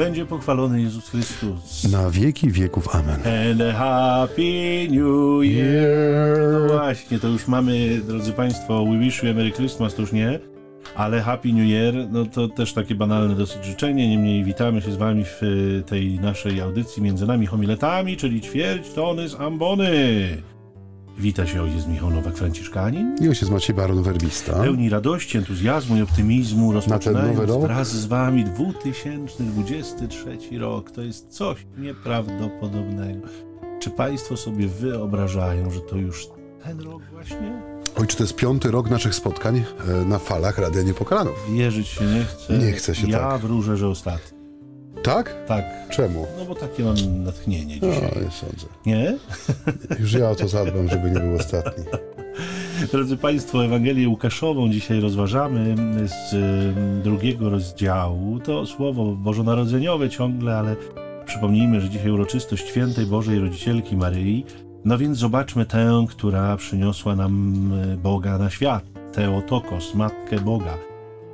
będzie pochwalony Jezus Chrystus. Na wieki wieków. Amen. And a happy new year. No właśnie, to już mamy, drodzy Państwo, We Wish You a Merry Christmas, to już nie. Ale Happy New Year, no to też takie banalne dosyć życzenie. Niemniej witamy się z Wami w tej naszej audycji między nami homiletami, czyli ćwierć tony z ambony. Wita się ojciec Michał Nowak-Franciszkanin. I ojciec Maciej Baron Werbista. Pełni radości, entuzjazmu i optymizmu rozpoczynając wraz z Wami 2023 rok. To jest coś nieprawdopodobnego. Czy Państwo sobie wyobrażają, że to już ten rok właśnie? Oj, czy to jest piąty rok naszych spotkań e, na falach Radia Niepokalanów? Wierzyć się nie chce. Nie chce się ja tak. wróżę, że ostatni. Tak? Tak. Czemu? No bo takie mam natchnienie No, dzisiaj. nie sądzę. Nie? Już ja o to zadbam, żeby nie był ostatni. Drodzy Państwo, Ewangelię Łukaszową dzisiaj rozważamy z drugiego rozdziału. To słowo bożonarodzeniowe ciągle, ale przypomnijmy, że dzisiaj uroczystość świętej Bożej Rodzicielki Maryi. No więc zobaczmy tę, która przyniosła nam y, Boga na świat, Teotokos, Matkę Boga.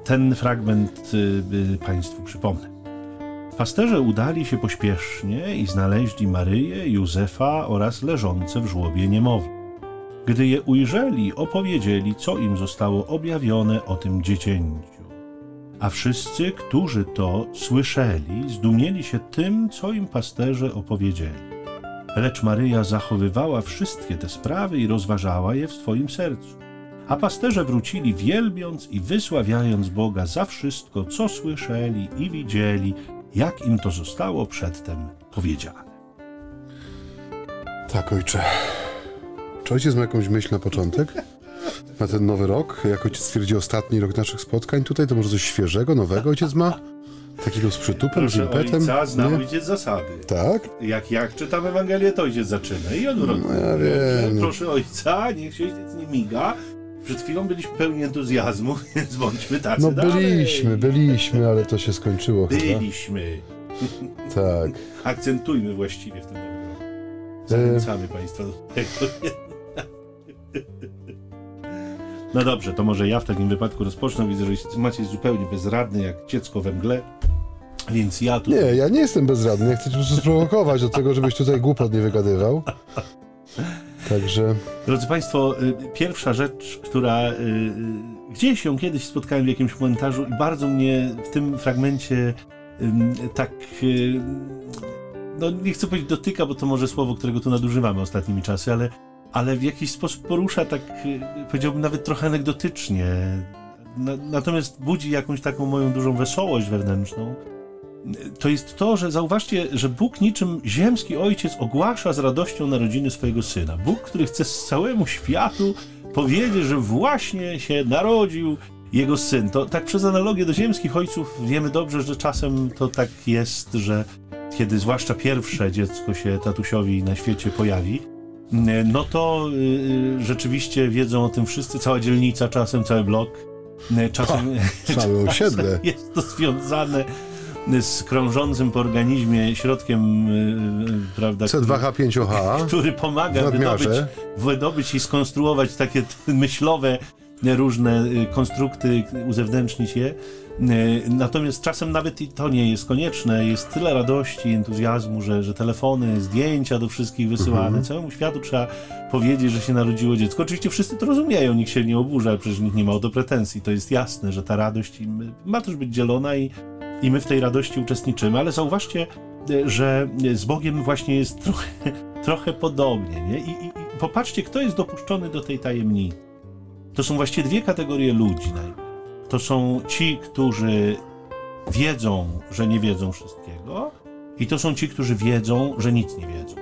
Ten fragment y, Państwu przypomnę. Pasterze udali się pośpiesznie i znaleźli Maryję, Józefa oraz leżące w żłobie niemowlę. Gdy je ujrzeli, opowiedzieli, co im zostało objawione o tym dziecięciu. A wszyscy, którzy to słyszeli, zdumieli się tym, co im pasterze opowiedzieli. Lecz Maryja zachowywała wszystkie te sprawy i rozważała je w swoim sercu. A pasterze wrócili wielbiąc i wysławiając Boga za wszystko, co słyszeli i widzieli, jak im to zostało przedtem powiedziane. Tak, ojcze. Czy ojciec ma jakąś myśl na początek? Na ten nowy rok? Jak ojciec stwierdzi ostatni rok naszych spotkań tutaj, to może coś świeżego, nowego ojciec ma? Takiego z przytupem, z impetem? ojca, znam Nie? ojciec zasady. Tak? Jak, jak czytam Ewangelię, to ojciec zaczyna i odwrotnie. No ja wiem. Proszę ojca, niech się ojciec nie miga. Przed chwilą byliśmy pełni entuzjazmu, więc bądźmy tacy No dalej. byliśmy, byliśmy, ale to się skończyło chyba. Byliśmy. Tak. Akcentujmy właściwie w tym roku. E. Zachęcamy Państwa do tego. No dobrze, to może ja w takim wypadku rozpocznę. Widzę, że macie zupełnie bezradny, jak dziecko we mgle. Więc ja tu Nie, ja nie jestem bezradny. Ja chcę cię po prostu sprowokować do tego, żebyś tutaj głupot nie wygadywał. Także Drodzy Państwo, y, pierwsza rzecz, która y, y, gdzieś ją kiedyś spotkałem w jakimś komentarzu i bardzo mnie w tym fragmencie tak, no nie chcę powiedzieć dotyka, bo to może słowo, którego tu nadużywamy ostatnimi czasy, ale, ale w jakiś sposób porusza tak, powiedziałbym nawet trochę anegdotycznie. Na, natomiast budzi jakąś taką moją dużą wesołość wewnętrzną to jest to, że zauważcie, że Bóg niczym ziemski ojciec ogłasza z radością narodziny swojego syna. Bóg, który chce całemu światu powiedzieć, że właśnie się narodził jego syn. To tak przez analogię do ziemskich ojców wiemy dobrze, że czasem to tak jest, że kiedy zwłaszcza pierwsze dziecko się tatusiowi na świecie pojawi, no to y, rzeczywiście wiedzą o tym wszyscy, cała dzielnica, czasem cały blok. Y, Czasem, całe osiedle. jest to związane z krążącym po organizmie środkiem, yy, prawda, C2H5OH który pomaga wydobyć, wydobyć i skonstruować takie myślowe różne y, konstrukty, uzewnętrznić je. Y, Natomiast czasem nawet i to nie jest konieczne. Jest tyle radości, entuzjazmu, że, że telefony, zdjęcia do wszystkich wysyłane. Całemu światu trzeba powiedzieć, że się narodziło dziecko. Oczywiście wszyscy to rozumieją, nikt się nie oburza, przecież nikt nie ma o to pretensji. To jest jasne, że ta radość ma też być dzielona i, i my w tej radości uczestniczymy. Ale zauważcie, y, że z Bogiem właśnie jest trochę, trochę podobnie. Nie? I, i, I popatrzcie, kto jest dopuszczony do tej tajemnicy. To są właściwie dwie kategorie ludzi. To są ci, którzy wiedzą, że nie wiedzą wszystkiego, i to są ci, którzy wiedzą, że nic nie wiedzą.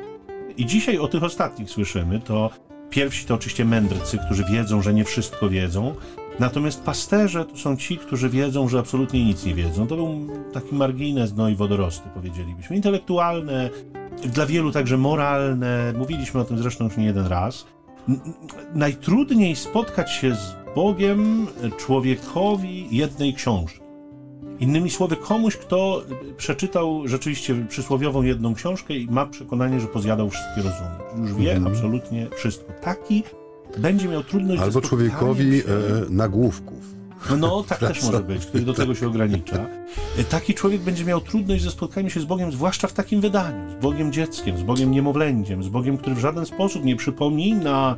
I dzisiaj o tych ostatnich słyszymy. To pierwsi to oczywiście mędrcy, którzy wiedzą, że nie wszystko wiedzą. Natomiast pasterze to są ci, którzy wiedzą, że absolutnie nic nie wiedzą. To był taki margines, no i wodorosty, powiedzielibyśmy. Intelektualne, dla wielu także moralne. Mówiliśmy o tym zresztą już nie jeden raz. Najtrudniej spotkać się z Bogiem człowiekowi jednej książki. Innymi słowy, komuś, kto przeczytał rzeczywiście przysłowiową jedną książkę i ma przekonanie, że pozjadał wszystkie rozumy. Już wie Mhm. absolutnie wszystko. Taki będzie miał trudność ze Albo spotkaniem człowiekowi się- e, nagłówków. No, tak też może być, który do tego się ogranicza. Taki człowiek będzie miał trudność ze spotkaniem się z Bogiem, zwłaszcza w takim wydaniu, z Bogiem dzieckiem, z Bogiem niemowlęciem, z Bogiem, który w żaden sposób nie przypomina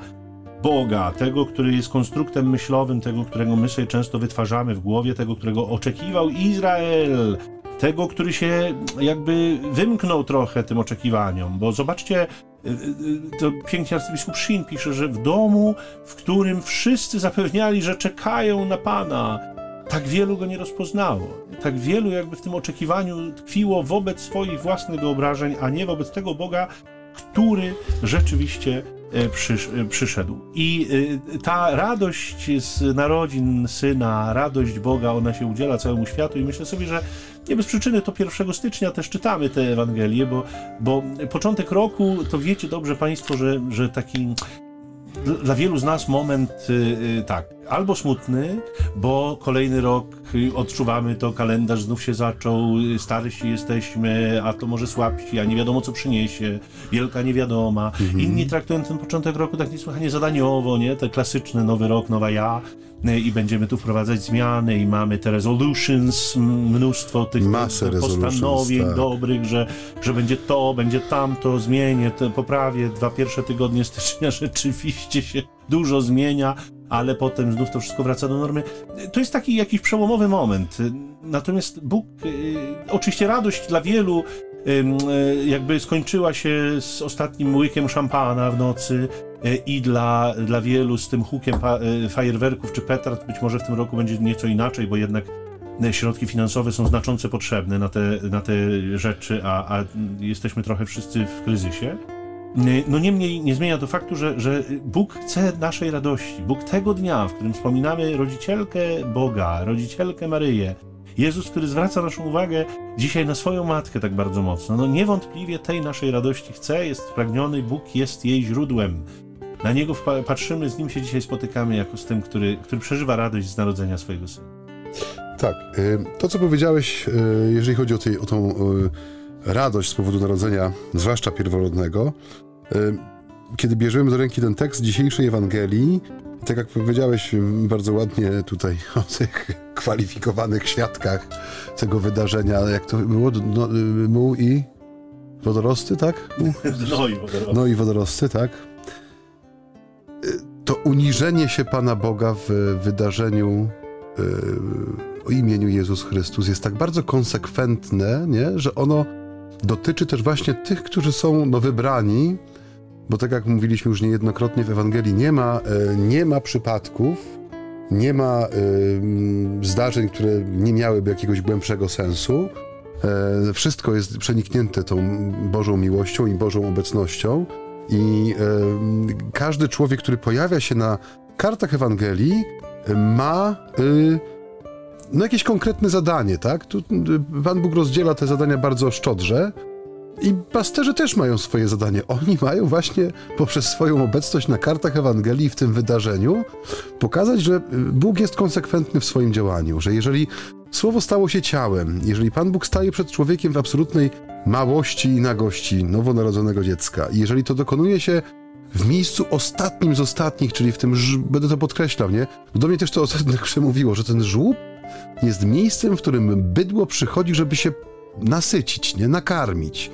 Boga, tego, który jest konstruktem myślowym, tego, którego my sobie często wytwarzamy w głowie, tego, którego oczekiwał Izrael, tego, który się jakby wymknął trochę tym oczekiwaniom, bo zobaczcie, to pięknie arcybiskup Shin pisze, że w domu, w którym wszyscy zapewniali, że czekają na Pana, tak wielu go nie rozpoznało. Tak wielu jakby w tym oczekiwaniu tkwiło wobec swoich własnych wyobrażeń, a nie wobec tego Boga, który rzeczywiście przysz, e, przyszedł. I e, ta radość z narodzin syna, radość Boga, ona się udziela całemu światu i myślę sobie, że nie bez przyczyny to 1 stycznia też czytamy te Ewangelie, bo, bo początek roku, to wiecie dobrze Państwo, że, że taki dla wielu z nas moment tak, albo smutny, bo kolejny rok odczuwamy to, kalendarz znów się zaczął, starsi jesteśmy, a to może słabsi, a nie wiadomo co przyniesie, wielka niewiadoma. Mhm. Inni traktują ten początek roku tak niesłychanie zadaniowo, nie? Te klasyczne nowy rok, nowa ja i będziemy tu wprowadzać zmiany i mamy te resolutions, mnóstwo tych Masę postanowień tak. dobrych, że, że będzie to, będzie tamto, zmienię, to poprawię. Dwa pierwsze tygodnie stycznia rzeczywiście się dużo zmienia, ale potem znów to wszystko wraca do normy. To jest taki jakiś przełomowy moment. Natomiast Bóg, y, oczywiście radość dla wielu y, jakby skończyła się z ostatnim łykiem szampana w nocy i dla, dla wielu z tym hukiem fajerwerków czy petard być może w tym roku będzie nieco inaczej, bo jednak środki finansowe są znacząco potrzebne na te, na te rzeczy, a, a jesteśmy trochę wszyscy w kryzysie. No niemniej nie zmienia to faktu, że, że Bóg chce naszej radości. Bóg tego dnia, w którym wspominamy rodzicielkę Boga, rodzicielkę Maryję, Jezus, który zwraca naszą uwagę dzisiaj na swoją matkę tak bardzo mocno, no niewątpliwie tej naszej radości chce, jest spragniony, Bóg jest jej źródłem. Na Niego patrzymy, z Nim się dzisiaj spotykamy jako z tym, który, który przeżywa radość z narodzenia swojego Syna. Tak, y, to co powiedziałeś, y, jeżeli chodzi o, tej, o tą y, radość z powodu narodzenia, zwłaszcza pierworodnego, kiedy bierzemy do ręki ten tekst dzisiejszej Ewangelii, tak jak powiedziałeś bardzo ładnie tutaj o tych kwalifikowanych świadkach tego wydarzenia, jak to było, no, muł i wodorosty, tak? No i wodorosty. No i wodorosty, tak? Uniżenie się Pana Boga w wydarzeniu o imieniu Jezus Chrystus jest tak bardzo konsekwentne, nie? że ono dotyczy też właśnie tych, którzy są no, wybrani, bo tak jak mówiliśmy już niejednokrotnie w Ewangelii, nie ma, e, nie ma przypadków, nie ma y, zdarzeń, które nie miałyby jakiegoś głębszego sensu. E, wszystko jest przeniknięte tą Bożą miłością i Bożą obecnością. I y, każdy człowiek, który pojawia się na kartach Ewangelii, ma y, no jakieś konkretne zadanie, tak? Tu Pan Bóg rozdziela te zadania bardzo szczodrze. I pasterze też mają swoje zadanie. Oni mają właśnie poprzez swoją obecność na kartach Ewangelii w tym wydarzeniu pokazać, że Bóg jest konsekwentny w swoim działaniu, że jeżeli Słowo stało się ciałem, jeżeli Pan Bóg staje przed człowiekiem w absolutnej małości i nagości nowonarodzonego dziecka, i jeżeli to dokonuje się w miejscu ostatnim z ostatnich, czyli w tym, będę to podkreślał, nie? Do mnie też to ostatnio przemówiło, że ten żłób jest miejscem, w którym bydło przychodzi, żeby się nasycić, nie? Nakarmić.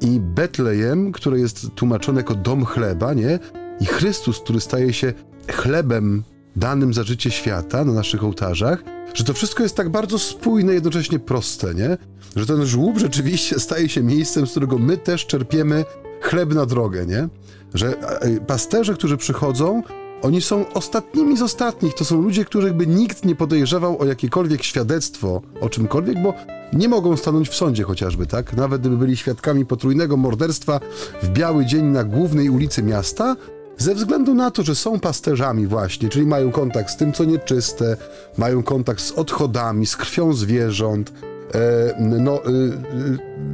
I Betlejem, które jest tłumaczone jako dom chleba, nie? I Chrystus, który staje się chlebem danym za życie świata na naszych ołtarzach, że to wszystko jest tak bardzo spójne, jednocześnie proste, nie? Że ten żłób rzeczywiście staje się miejscem, z którego my też czerpiemy chleb na drogę, nie? Że e, pasterze, którzy przychodzą, oni są ostatnimi z ostatnich. To są ludzie, których by nikt nie podejrzewał o jakiekolwiek świadectwo o czymkolwiek, bo nie mogą stanąć w sądzie chociażby, tak? Nawet gdyby byli świadkami potrójnego morderstwa w biały dzień na głównej ulicy miasta, ze względu na to, że są pasterzami właśnie, czyli mają kontakt z tym, co nieczyste, mają kontakt z odchodami, z krwią zwierząt, e, no, e,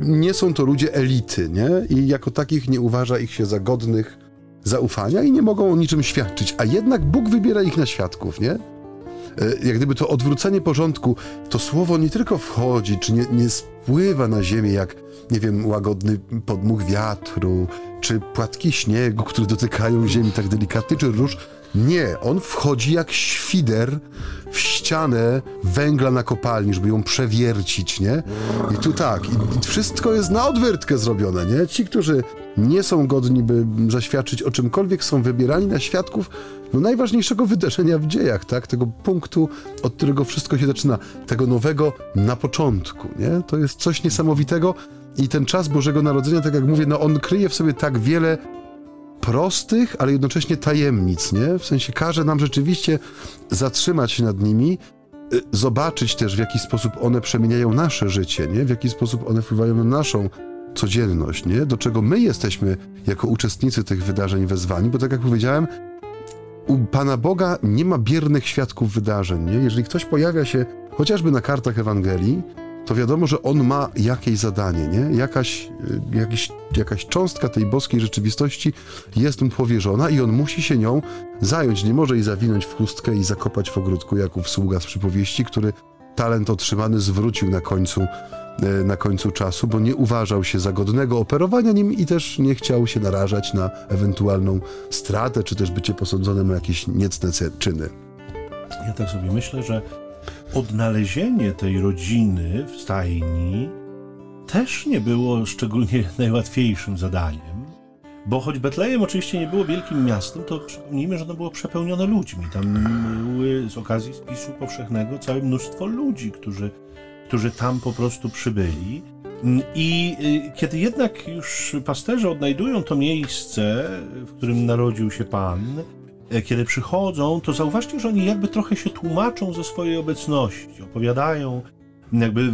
nie są to ludzie elity, nie? I jako takich nie uważa ich się za godnych zaufania i nie mogą o niczym świadczyć, a jednak Bóg wybiera ich na świadków, nie? E, jak gdyby to odwrócenie porządku, to słowo nie tylko wchodzi, czy nie, nie spływa na ziemię jak, nie wiem, łagodny podmuch wiatru, czy płatki śniegu, które dotykają ziemi tak delikatnie, czy róż. Nie, on wchodzi jak świder w ścianę węgla na kopalni, żeby ją przewiercić, nie? I tu tak, i wszystko jest na odwyrtkę zrobione, nie? Ci, którzy nie są godni, by zaświadczyć o czymkolwiek, są wybierani na świadków no, najważniejszego wydarzenia w dziejach, tak? Tego punktu, od którego wszystko się zaczyna, tego nowego na początku, nie? To jest coś niesamowitego i ten czas Bożego Narodzenia, tak jak mówię, no on kryje w sobie tak wiele prostych, ale jednocześnie tajemnic, nie? W sensie każe nam rzeczywiście zatrzymać się nad nimi, y, zobaczyć też, w jaki sposób one przemieniają nasze życie, nie? W jaki sposób one wpływają na naszą codzienność, nie? Do czego my jesteśmy jako uczestnicy tych wydarzeń wezwani, bo tak jak powiedziałem, u Pana Boga nie ma biernych świadków wydarzeń, nie? Jeżeli ktoś pojawia się chociażby na kartach Ewangelii, to wiadomo, że on ma jakieś zadanie, nie? Jakaś, y, jakiś, jakaś cząstka tej boskiej rzeczywistości jest mu powierzona i on musi się nią zająć. Nie może jej zawinąć w chustkę i zakopać w ogródku, jak ów sługa z przypowieści, który talent otrzymany zwrócił na końcu, y, na końcu czasu, bo nie uważał się za godnego operowania nim i też nie chciał się narażać na ewentualną stratę, czy też bycie posądzonym o jakieś niecne czyny. Ja tak sobie myślę, że odnalezienie tej rodziny w stajni też nie było szczególnie najłatwiejszym zadaniem, bo choć Betlejem oczywiście nie było wielkim miastem, to przypomnijmy, że ono było przepełnione ludźmi. Tam były z okazji spisu powszechnego całe mnóstwo ludzi, którzy, którzy tam po prostu przybyli. I y, kiedy jednak już pasterze odnajdują to miejsce, w którym narodził się Pan, kiedy przychodzą, to zauważcie, że oni jakby trochę się tłumaczą ze swojej obecności, opowiadają jakby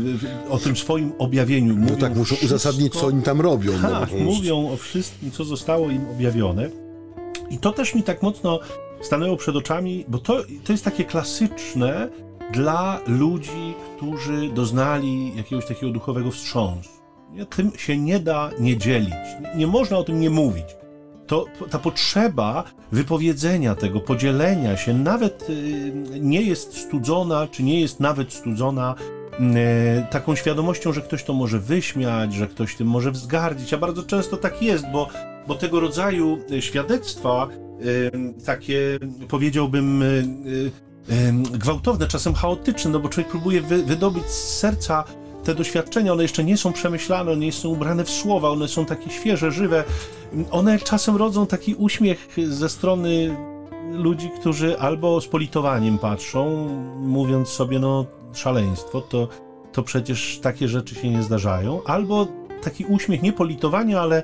o tym swoim objawieniu. No mówią no tak, muszą wszystko, uzasadnić, co oni tam robią. No tak, no, mówią o wszystkim, co zostało im objawione. I to też mi tak mocno stanęło przed oczami, bo to, to jest takie klasyczne dla ludzi, którzy doznali jakiegoś takiego duchowego wstrząsu. Tym się nie da nie dzielić. Nie można o tym nie mówić to ta potrzeba wypowiedzenia tego, podzielenia się, nawet y, nie jest studzona, czy nie jest nawet studzona y, taką świadomością, że ktoś to może wyśmiać, że ktoś tym może wzgardzić, a bardzo często tak jest, bo, bo tego rodzaju świadectwa, y, takie powiedziałbym gwałtowne, czasem chaotyczne, no bo człowiek próbuje wy, wydobyć z serca te doświadczenia, one jeszcze nie są przemyślane, one nie są ubrane w słowa, one są takie świeże, żywe. One czasem rodzą taki uśmiech ze strony ludzi, którzy albo z politowaniem patrzą, mówiąc sobie, no szaleństwo, to, to przecież takie rzeczy się nie zdarzają, albo taki uśmiech nie politowania, ale,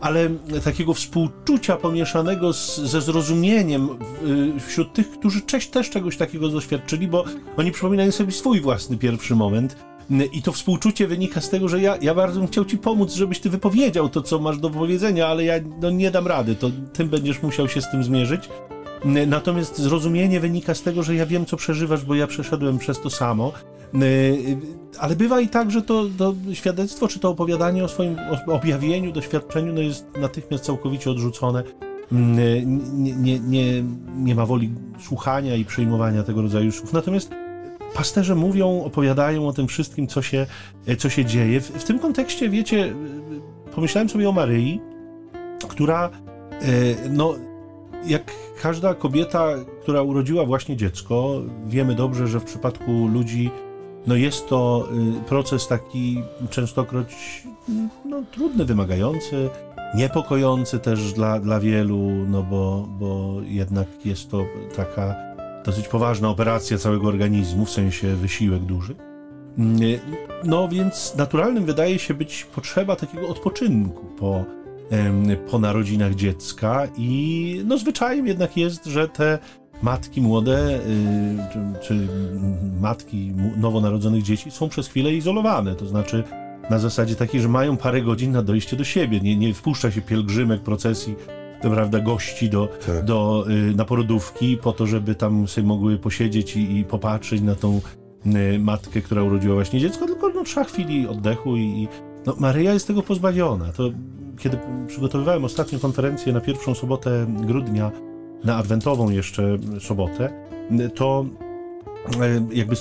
ale takiego współczucia pomieszanego z, ze zrozumieniem wśród tych, którzy też czegoś takiego doświadczyli, bo oni przypominają sobie swój własny pierwszy moment i to współczucie wynika z tego, że ja, ja bardzo bym chciał ci pomóc, żebyś ty wypowiedział to, co masz do powiedzenia, ale ja no, nie dam rady, to tym będziesz musiał się z tym zmierzyć. Natomiast zrozumienie wynika z tego, że ja wiem, co przeżywasz, bo ja przeszedłem przez to samo. Ale bywa i tak, że to, to świadectwo, czy to opowiadanie o swoim objawieniu, doświadczeniu no jest natychmiast całkowicie odrzucone. Nie, nie, nie, nie ma woli słuchania i przyjmowania tego rodzaju słów. Natomiast pasterze mówią, opowiadają o tym wszystkim, co się, co się dzieje. W, w tym kontekście, wiecie, pomyślałem sobie o Maryi, która, e, no, jak każda kobieta, która urodziła właśnie dziecko, wiemy dobrze, że w przypadku ludzi no jest to proces taki częstokroć no, trudny, wymagający, niepokojący też dla, dla wielu, no bo, bo jednak jest to taka dosyć poważna operacja całego organizmu, w sensie wysiłek duży. Mm, no więc naturalnym wydaje się być potrzeba takiego odpoczynku po, po narodzinach dziecka i no zwyczajem jednak jest, że te matki młode, y, czy, czy matki nowonarodzonych dzieci są przez chwilę izolowane, to znaczy na zasadzie takiej, że mają parę godzin na dojście do siebie, nie, nie wpuszcza się pielgrzymek procesji prawda, gości do, tak. do, y, na porodówki po to, żeby tam sobie mogły posiedzieć i, i popatrzeć na tą y, matkę, która urodziła właśnie dziecko, tylko no, trzeba chwili oddechu i, no, Maryja jest tego pozbawiona. To kiedy przygotowywałem ostatnią konferencję na pierwszą sobotę grudnia, na adwentową jeszcze sobotę, to y, jakby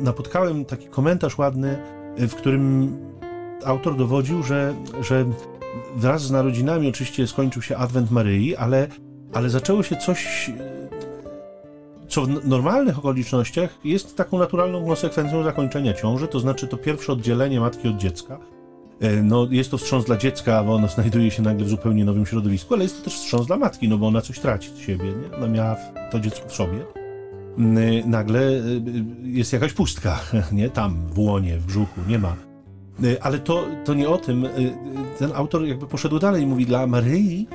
napotkałem taki komentarz ładny, w którym autor dowodził, że, że wraz z narodzinami oczywiście skończył się Adwent Maryi, ale, ale zaczęło się coś, co w normalnych okolicznościach jest taką naturalną konsekwencją zakończenia ciąży, to znaczy to pierwsze oddzielenie matki od dziecka. E, no, jest to wstrząs dla dziecka, bo ono znajduje się nagle w zupełnie nowym środowisku, ale jest to też wstrząs dla matki, no bo ona coś traci z siebie, nie? Ona miała to dziecko w sobie. Nagle e, jest jakaś pustka, nie? Tam, w łonie, w brzuchu, nie ma. E, ale to, to nie o tym. Ten autor jakby poszedł dalej i mówi, dla Maryi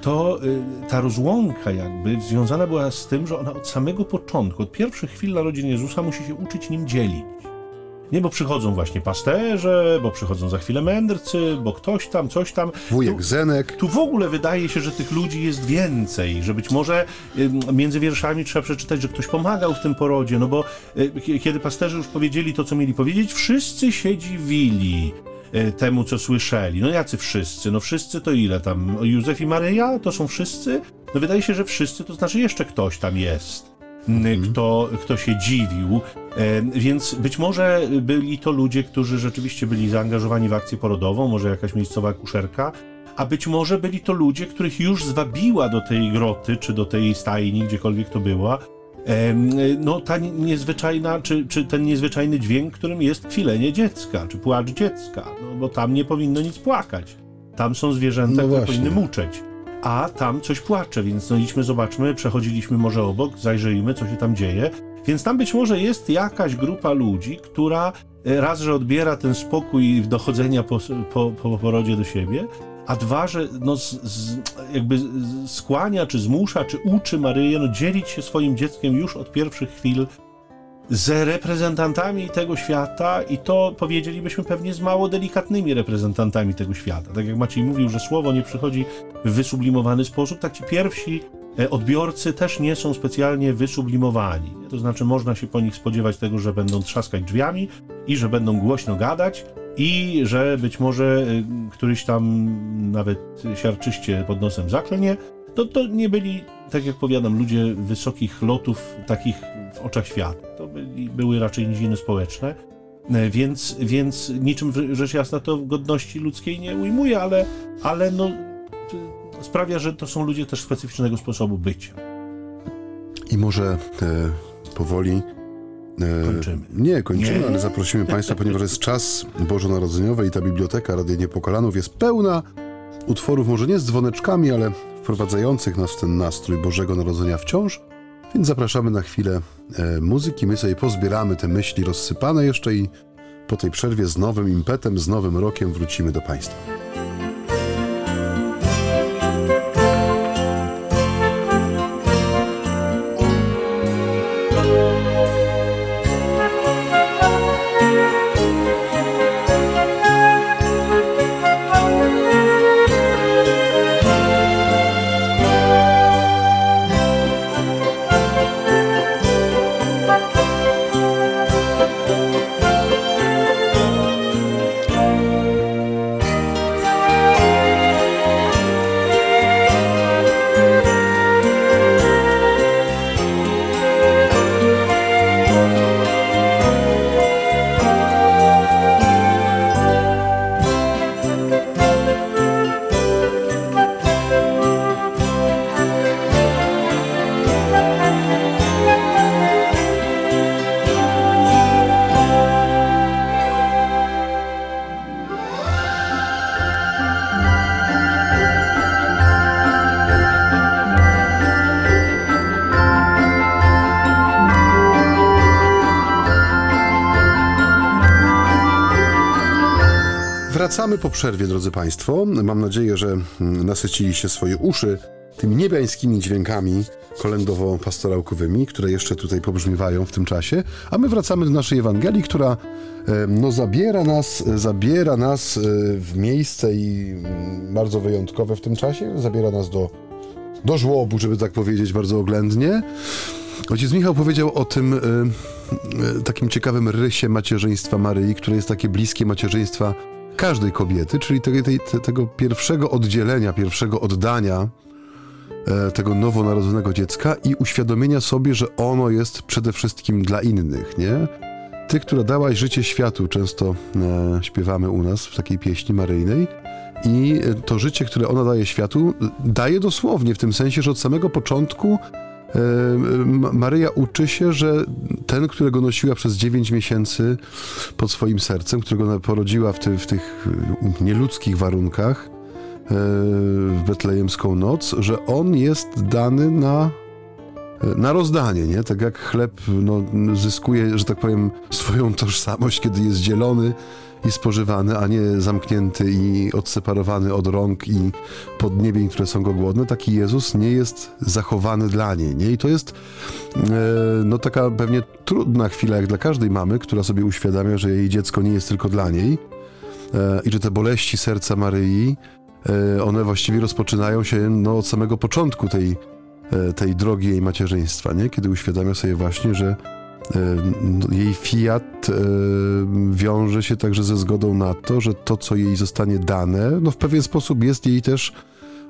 to ta rozłąka jakby związana była z tym, że ona od samego początku, od pierwszych chwil narodzin Jezusa musi się uczyć nim dzielić. Nie, bo przychodzą właśnie pasterze, bo przychodzą za chwilę mędrcy, bo ktoś tam, coś tam. Wujek tu, Zenek. Tu w ogóle wydaje się, że tych ludzi jest więcej, że być może między wierszami trzeba przeczytać, że ktoś pomagał w tym porodzie, no bo y, kiedy pasterze już powiedzieli to, co mieli powiedzieć, wszyscy się dziwili y, temu, co słyszeli. No jacy wszyscy? No wszyscy to ile tam? Józef i Maryja? To są wszyscy? No wydaje się, że wszyscy, to znaczy jeszcze ktoś tam jest. Mhm. kto, kto się dziwił. Więc być może byli to ludzie, którzy rzeczywiście byli zaangażowani w akcję porodową, może jakaś miejscowa kuszerka, a być może byli to ludzie, których już zwabiła do tej groty, czy do tej stajni, gdziekolwiek to była, no ta niezwyczajna, czy, czy ten niezwyczajny dźwięk, którym jest kwilenie dziecka, czy płacz dziecka, no bo tam nie powinno nic płakać. Tam są zwierzęta, no które powinny muczeć a tam coś płacze, więc no idźmy, zobaczmy, przechodziliśmy może obok, zajrzyjmy, co się tam dzieje. Więc tam być może jest jakaś grupa ludzi, która e, raz, że odbiera ten spokój dochodzenia po, po, po porodzie do siebie, a dwa, że no z, z, jakby skłania, czy zmusza, czy uczy Maryję no, dzielić się swoim dzieckiem już od pierwszych chwil z reprezentantami tego świata i to powiedzielibyśmy pewnie z mało delikatnymi reprezentantami tego świata. Tak jak Maciej mówił, że słowo nie przychodzi w wysublimowany sposób, tak ci pierwsi e, odbiorcy też nie są specjalnie wysublimowani. To znaczy można się po nich spodziewać tego, że będą trzaskać drzwiami i że będą głośno gadać i że być może e, któryś tam nawet siarczyście pod nosem zaklnie, to, to nie byli, tak jak powiadam, ludzie wysokich lotów, takich w oczach świata. To byli, były raczej niziny społeczne, e, więc, więc niczym rzecz jasna to godności ludzkiej nie ujmuje, ale, ale no, sprawia, że to są ludzie też specyficznego sposobu bycia. I może e, powoli e, Kończymy. Nie, kończymy, nie? ale zaprosimy Państwa, ponieważ jest czas bożonarodzeniowy i ta biblioteka Rady Niepokalanów jest pełna utworów, może nie z dzwoneczkami, ale wprowadzających nas w ten nastrój Bożego Narodzenia wciąż. Więc zapraszamy na chwilę e, muzyki. My sobie pozbieramy te myśli rozsypane jeszcze i po tej przerwie z nowym impetem, z nowym rokiem wrócimy do Państwa. Wracamy po przerwie, drodzy Państwo. Mam nadzieję, że mm, nasyciliście swoje uszy tymi niebiańskimi dźwiękami kolędowo-pastorałkowymi, które jeszcze tutaj pobrzmiewają w tym czasie, a my wracamy do naszej Ewangelii, która no, zabiera nas, zabiera nas e, w miejsce i mm, bardzo wyjątkowe w tym czasie, zabiera nas do, do żłobu, żeby tak powiedzieć bardzo oględnie. Ojciec Michał powiedział o tym y, y, takim ciekawym rysie macierzyństwa Maryi, które jest takie bliskie macierzyństwa każdej kobiety, czyli tej, tego pierwszego oddzielenia, pierwszego oddania e, tego nowonarodzonego dziecka i uświadomienia sobie, że ono jest przede wszystkim dla innych, nie? Ty, która dałaś życie światu, często e, śpiewamy u nas w takiej pieśni maryjnej. i to życie, które ona daje światu, daje dosłownie w tym sensie, że od samego początku e, Maryja uczy się, że ten, którego nosiła przez 9 miesięcy pod swoim sercem, którego porodziła w, ty, w tych nieludzkich warunkach e, w betlejemską noc, że on jest dany na na rozdanie, nie? Tak jak chleb no, zyskuje, że tak powiem, swoją tożsamość, kiedy jest dzielony i spożywany, a nie zamknięty i odseparowany od rąk i podniebień, które są go głodne, taki Jezus nie jest zachowany dla niej, nie? I to jest e, no taka pewnie trudna chwila, jak dla każdej mamy, która sobie uświadamia, że jej dziecko nie jest tylko dla niej e, i że te boleści serca Maryi, e, one właściwie rozpoczynają się no, od samego początku tej tej drogi jej macierzyństwa, nie? kiedy uświadamia sobie właśnie, że jej fiat e, wiąże się także ze zgodą na to, że to, co jej zostanie dane, no w pewien sposób jest jej też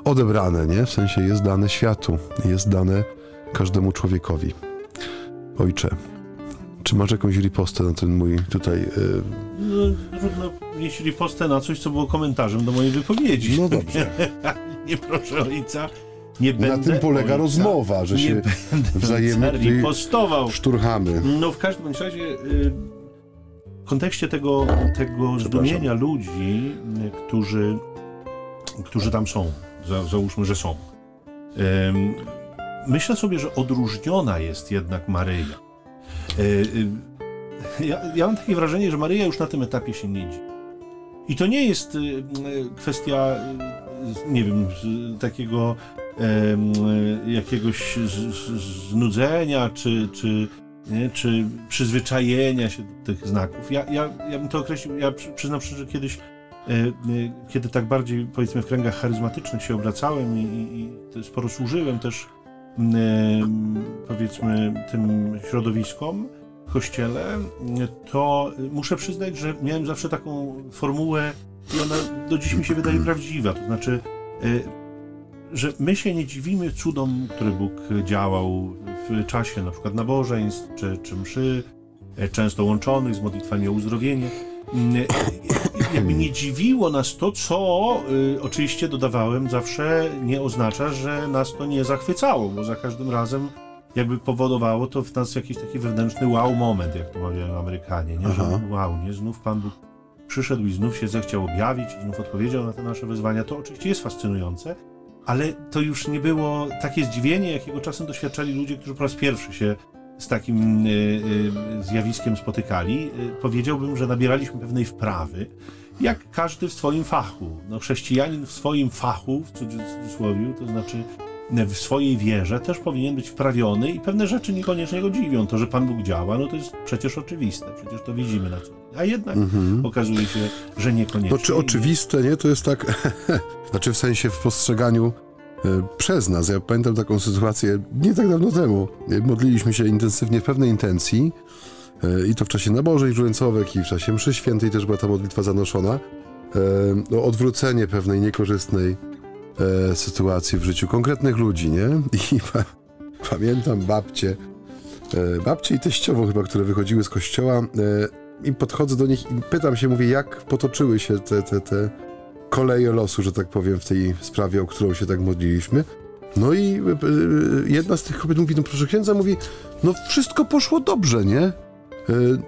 odebrane, nie? W sensie jest dane światu, jest dane każdemu człowiekowi. Ojcze, czy masz jakąś ripostę na ten mój tutaj... No, trudno mieć ripostę na coś, co było komentarzem do mojej wypowiedzi. No dobrze. nie proszę ojca nie będę Na tym polega rozmowa, że się wzajemnie postował. szturchamy. No w każdym razie y, w kontekście tego, tego zdumienia ludzi, y, którzy, którzy tam są, załóżmy, że są. Myślę sobie, że odróżniona jest jednak Maryja. Y, ja, ja mam takie wrażenie, że Maryja już na tym etapie się nie dziwi. I to nie jest kwestia, nie wiem, takiego jakiegoś znudzenia, czy, czy, nie, czy przyzwyczajenia się do tych znaków. Ja, ja, ja bym to określił, ja przyznam szczerze, że kiedyś, e, e, kiedy tak bardziej, powiedzmy, w kręgach charyzmatycznych się obracałem i, i, i sporo służyłem też, powiedzmy, tym środowiskom, kościele, to muszę przyznać, że miałem zawsze taką formułę i ona do dziś mi się wydaje prawdziwa, to znaczy e, że my się nie dziwimy cudom, które Bóg działał w czasie na przykład nabożeństw czy, czy mszy, e, często łączonych z modlitwami o uzdrowienie. Mm, jakby nie dziwiło nas to, co y, oczywiście dodawałem zawsze nie oznacza, że nas to nie zachwycało, bo za każdym razem jakby powodowało to w nas jakiś taki wewnętrzny wow moment, jak to mawiają Amerykanie, nie? Że wow, nie? Znów Pan Bóg przyszedł i znów się zechciał objawić i znów odpowiedział na te nasze wyzwania. To oczywiście jest fascynujące, ale to już nie było takie zdziwienie, jakiego czasem doświadczali ludzie, którzy po raz pierwszy się z takim y, y, zjawiskiem spotykali. Y, powiedziałbym, że nabieraliśmy pewnej wprawy, jak każdy w swoim fachu. No, chrześcijanin w swoim fachu, w cudzysłowie, to znaczy w swojej wierze też powinien być wprawiony i pewne rzeczy niekoniecznie go dziwią. To, że Pan Bóg działa, no to jest przecież oczywiste, przecież to widzimy na co. A jednak mhm. okazuje się, że niekoniecznie. To czy oczywiste, nie? To jest tak, znaczy w sensie w postrzeganiu e, przez nas. Ja pamiętam taką sytuację nie tak dawno temu. Modliliśmy się intensywnie w pewnej intencji e, i to w czasie nabożeń żuleńcowych i w czasie mszy świętej też była ta modlitwa zanoszona e, o odwrócenie pewnej niekorzystnej e, w życiu konkretnych ludzi, nie? I pa, pamiętam babcie, e, babcie i teściową chyba, które wychodziły z kościoła e, i podchodzę do nich i pytam się, mówię, jak potoczyły się te, te, te koleje losu, że tak powiem, w tej sprawie, o którą się tak modliliśmy. No i e, e, jedna z tych kobiet mówi, no proszę księdza, mówi, no wszystko poszło dobrze, nie? E,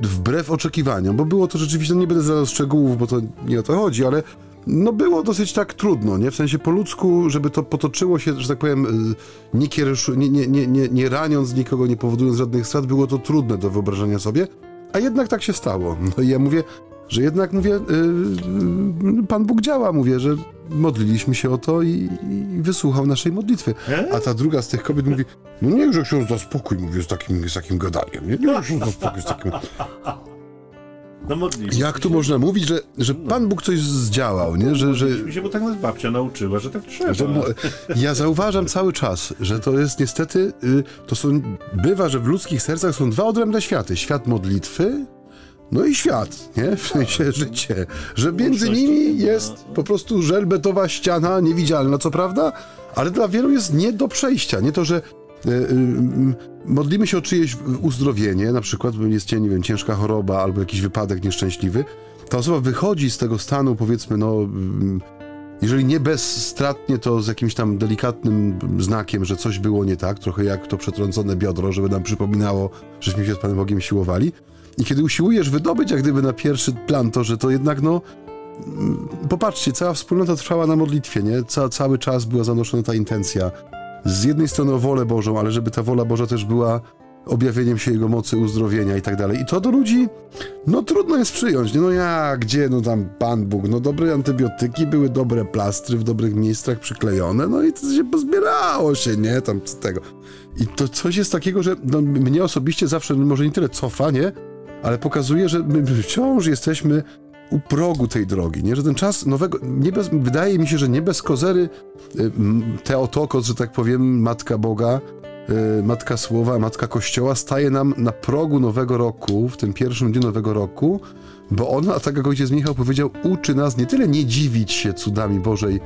wbrew oczekiwaniom, bo było to rzeczywiście, no nie będę zdradzał szczegółów, bo to nie o to chodzi, ale no było dosyć tak trudno, nie? W sensie po ludzku, żeby to potoczyło się, że tak powiem, y, nie, nie, nie, nie, nie, nie raniąc nikogo, nie powodując żadnych strat, było to trudne do wyobrażenia sobie, a jednak tak się stało. No i ja mówię, że jednak mówię, yy, Pan Bóg działa, mówię, że modliliśmy się o to i, i wysłuchał naszej modlitwy. A ta druga z tych kobiet mówi, no niechże się za spokój, mówię, z takim, z takim gadaniem, nie? Niechże się za spokój z takim... No Jak tu można mówić, że, że Pan Bóg coś zdziałał, nie? Że, że... Mi się, bo tak nas babcia nauczyła, że tak trzeba. Że, ja zauważam cały czas, że to jest niestety, y, to są, bywa, że w ludzkich sercach są dwa odrębne światy. Świat modlitwy, no i świat, nie? W sensie życie. Że między nimi jest po prostu żelbetowa ściana, niewidzialna, co prawda, ale dla wielu jest nie do przejścia. Nie to, że modlimy się o czyjeś uzdrowienie, na przykład jest, nie wiem, ciężka choroba albo jakiś wypadek nieszczęśliwy, ta osoba wychodzi z tego stanu, powiedzmy, no, jeżeli nie bezstratnie, to z jakimś tam delikatnym znakiem, że coś było nie tak, trochę jak to przetrącone biodro, żeby nam przypominało, żeśmy się z Panem Bogiem siłowali. I kiedy usiłujesz wydobyć jak gdyby na pierwszy plan to, że to jednak no mm, popatrzcie, cała wspólnota trwała na modlitwie, nie? Ca cały czas była zanoszona ta intencja. Z jednej strony o wolę Bożą, ale żeby ta wola Boża też była objawieniem się Jego mocy, uzdrowienia i tak dalej. I to do ludzi, no trudno jest przyjąć. Nie? No ja, gdzie, no tam Pan Bóg, no dobre antybiotyki, były dobre plastry w dobrych miejscach przyklejone, no i to się pozbierało się, nie, tam z tego. I to coś jest takiego, że no, mnie osobiście zawsze może nie tyle cofa, nie, ale pokazuje, że my wciąż jesteśmy u progu tej drogi, nie? że ten czas nowego, nie bez, wydaje mi się, że nie bez kozery y, Teotokos, że tak powiem, Matka Boga, y, Matka Słowa, Matka Kościoła staje nam na progu nowego roku, w tym pierwszym dniu nowego roku, bo ona, tak jak ojciec Michał powiedział, uczy nas nie tyle nie dziwić się cudami Bożej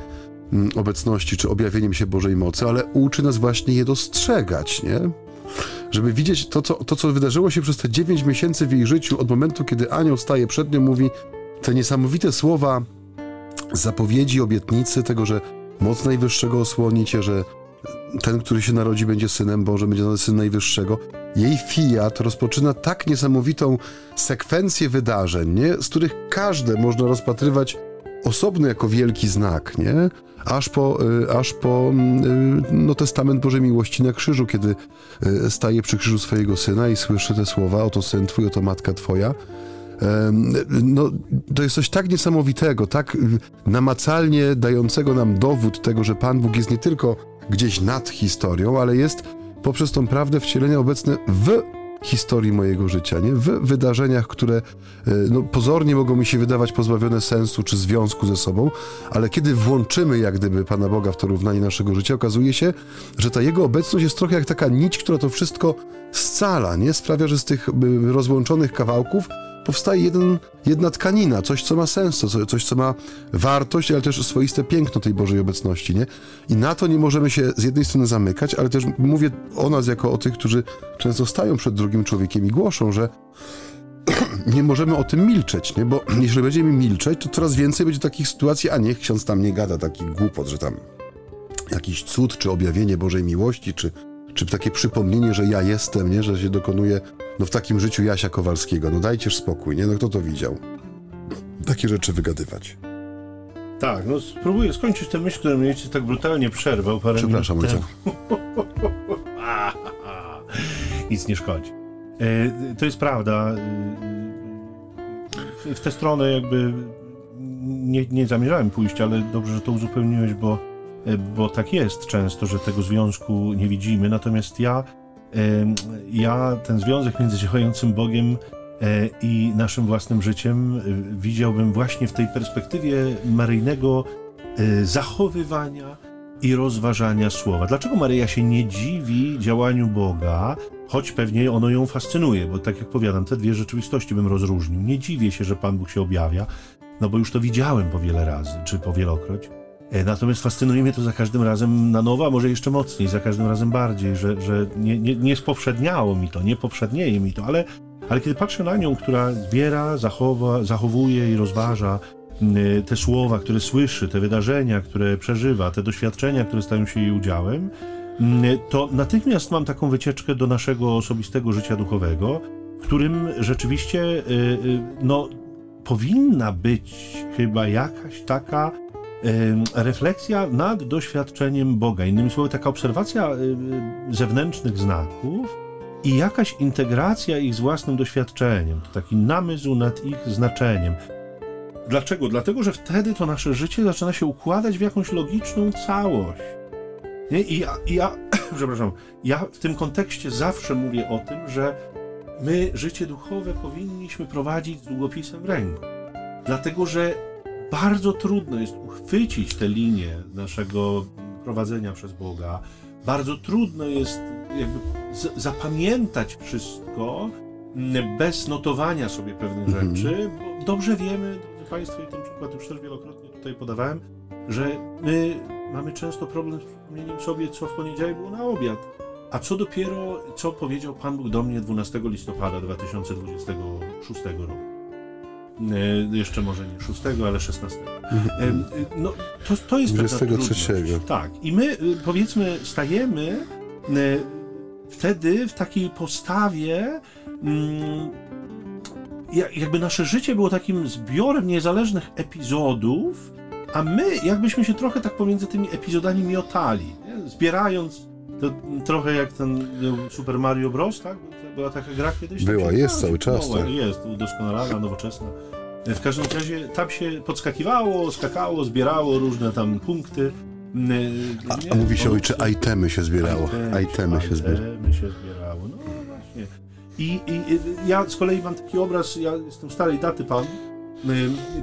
mm, obecności, czy objawieniem się Bożej mocy, ale uczy nas właśnie je dostrzegać, nie? żeby widzieć to co, to, co wydarzyło się przez te 9 miesięcy w jej życiu, od momentu, kiedy anioł staje przed nią, mówi te niesamowite słowa zapowiedzi, obietnicy tego, że moc Najwyższego osłoni cię, że ten, który się narodzi, będzie synem Bożym, będzie syn Najwyższego. Jej fiat rozpoczyna tak niesamowitą sekwencję wydarzeń, nie? z których każde można rozpatrywać osobno jako wielki znak, nie? aż po, y, aż po y, no, testament Bożej Miłości na krzyżu, kiedy y, staje przy krzyżu swojego syna i słyszy te słowa, oto syn twój, oto matka twoja. No, to jest coś tak niesamowitego, tak namacalnie dającego nam dowód tego, że Pan Bóg jest nie tylko gdzieś nad historią, ale jest poprzez tą prawdę wcielenia obecny w historii mojego życia, nie? w wydarzeniach, które e, no, pozornie mogą mi się wydawać pozbawione sensu czy związku ze sobą, ale kiedy włączymy jak gdyby Pana Boga w to równanie naszego życia, okazuje się, że ta Jego obecność jest trochę jak taka nić, która to wszystko scala, nie? sprawia, że z tych rozłączonych kawałków powstaje jeden, jedna tkanina, coś, co ma sens, coś, co ma wartość, ale też swoiste piękno tej Bożej obecności, nie? I na to nie możemy się z jednej strony zamykać, ale też mówię o nas jako o tych, którzy często stają przed drugim człowiekiem i głoszą, że nie możemy o tym milczeć, nie? Bo jeśli będziemy milczeć, to coraz więcej będzie takich sytuacji, a niech ksiądz tam nie gada takich głupot, że tam jakiś cud, czy objawienie Bożej miłości, czy czy takie przypomnienie, że ja jestem, nie? Że się dokonuje no, w takim życiu Jasia Kowalskiego. No dajcież spokój, nie? No kto to widział? Takie rzeczy wygadywać. Tak, no spróbuję skończyć tę myśl, którą mnie tak brutalnie przerwał parę Przepraszam, minut ojca. Nic nie szkodzi. E, to jest prawda. E, w tę stronę jakby nie, nie zamierzałem pójść, ale dobrze, że to uzupełniłeś, bo bo tak jest często, że tego związku nie widzimy. Natomiast ja, ja ten związek między działającym Bogiem e, i naszym własnym życiem e, widziałbym właśnie w tej perspektywie maryjnego zachowywania i rozważania słowa. Dlaczego Maryja się nie dziwi działaniu Boga, choć pewnie ono ją fascynuje, bo tak jak powiadam, te dwie rzeczywistości bym rozróżnił. Nie dziwię się, że Pan Bóg się objawia, no bo już to widziałem po wiele razy, czy po wielokroć. E, natomiast fascynuje mnie to za każdym razem na nowo, a może jeszcze mocniej, za każdym razem bardziej, że, że nie, nie, nie spowszedniało mi to, nie poprzednieje mi to, ale, ale kiedy patrzę na nią, która zbiera, zachowa, zachowuje i rozważa te słowa, które słyszy, te wydarzenia, które przeżywa, te doświadczenia, które stają się jej udziałem, to natychmiast mam taką wycieczkę do naszego osobistego życia duchowego, w którym rzeczywiście no, powinna być chyba jakaś taka refleksja nad doświadczeniem Boga. Innymi słowy, taka obserwacja zewnętrznych znaków i jakaś integracja ich z własnym doświadczeniem. To taki namysł nad ich znaczeniem. Dlaczego? Dlatego, że wtedy to nasze życie zaczyna się układać w jakąś logiczną całość. Nie? I ja, i ja przepraszam, ja w tym kontekście zawsze mówię o tym, że my życie duchowe powinniśmy prowadzić z długopisem w ręku. Dlatego, że bardzo trudno jest uchwycić tę linię naszego prowadzenia przez Boga. Bardzo trudno jest jakby zapamiętać wszystko bez notowania sobie pewnych mhm. rzeczy, bo dobrze wiemy, drodzy Państwo, i ten przykład już też wielokrotnie tutaj podawałem, że my mamy często problem z przypomnieniem sobie, co w poniedziałek było na obiad. A co dopiero, co powiedział Pan Bóg do mnie 12 listopada 2026 roku. E, jeszcze może nie 6, ale 16. E, no, to, to jest 23. Tak. I my, powiedzmy, stajemy wtedy w takiej postawie. Mm, jakby nasze życie było takim zbiorem niezależnych epizodów, a my jakbyśmy się trochę tak pomiędzy tymi epizodami miotali, nie? zbierając to trochę jak ten Super Mario Bros, tak? Była taka gra kiedyś? Była, jest cały czas. Tak. Jest, udoskonalana, nowoczesna. W każdym razie tam się podskakiwało, skakało, zbierało różne tam punkty. A, a mówi się ojcze, itemy się zbierało. Itemy, itemy się się zbierało, no właśnie. I, i, ja z kolei mam taki obraz, ja jestem starej daty pan,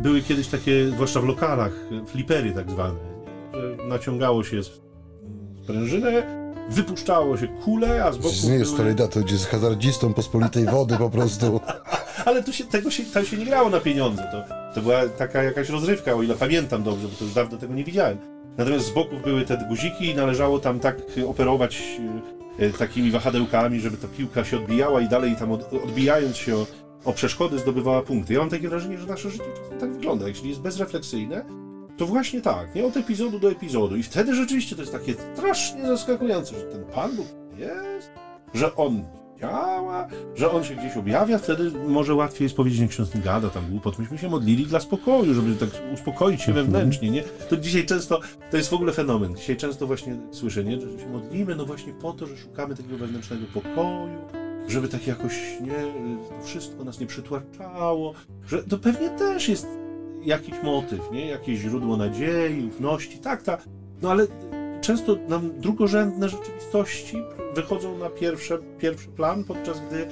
były kiedyś takie, zwłaszcza w lokalach, flipery tak zwane, naciągało się sprężynę, wypuszczało się kule, a z boku Nie jest były... to gdzie z hazardzistą pospolitej wody po prostu. Ale tu się, tego się, to się nie grało na pieniądze, to, to była taka jakaś rozrywka, o ile pamiętam dobrze, bo to już dawno tego nie widziałem. Natomiast z boków były te guziki i należało tam tak operować e, e, takimi wahadełkami, żeby ta piłka się odbijała i dalej tam od, odbijając się o, o przeszkody zdobywała punkty. Ja mam takie wrażenie, że nasze życie tak wygląda. Jeśli jest bezrefleksyjne, to właśnie tak, nie od epizodu do epizodu. I wtedy rzeczywiście to jest takie strasznie zaskakujące, że ten Pan Bóg jest, że On działa, że On się gdzieś objawia, wtedy może łatwiej jest powiedzieć, nie ksiądz nie gada tam głupot. Myśmy się modlili dla spokoju, żeby tak uspokoić się mhm. wewnętrznie, nie? To dzisiaj często, to jest w ogóle fenomen. Dzisiaj często właśnie słyszę, nie? Że się modlimy, no właśnie po to, że szukamy takiego wewnętrznego pokoju, żeby tak jakoś, nie, to wszystko nas nie przytłaczało, że to pewnie też jest jakiś motyw, nie? Jakieś źródło nadziei, ufności, tak, tak. No ale często nam drugorzędne rzeczywistości wychodzą na pierwsze, pierwszy plan, podczas gdy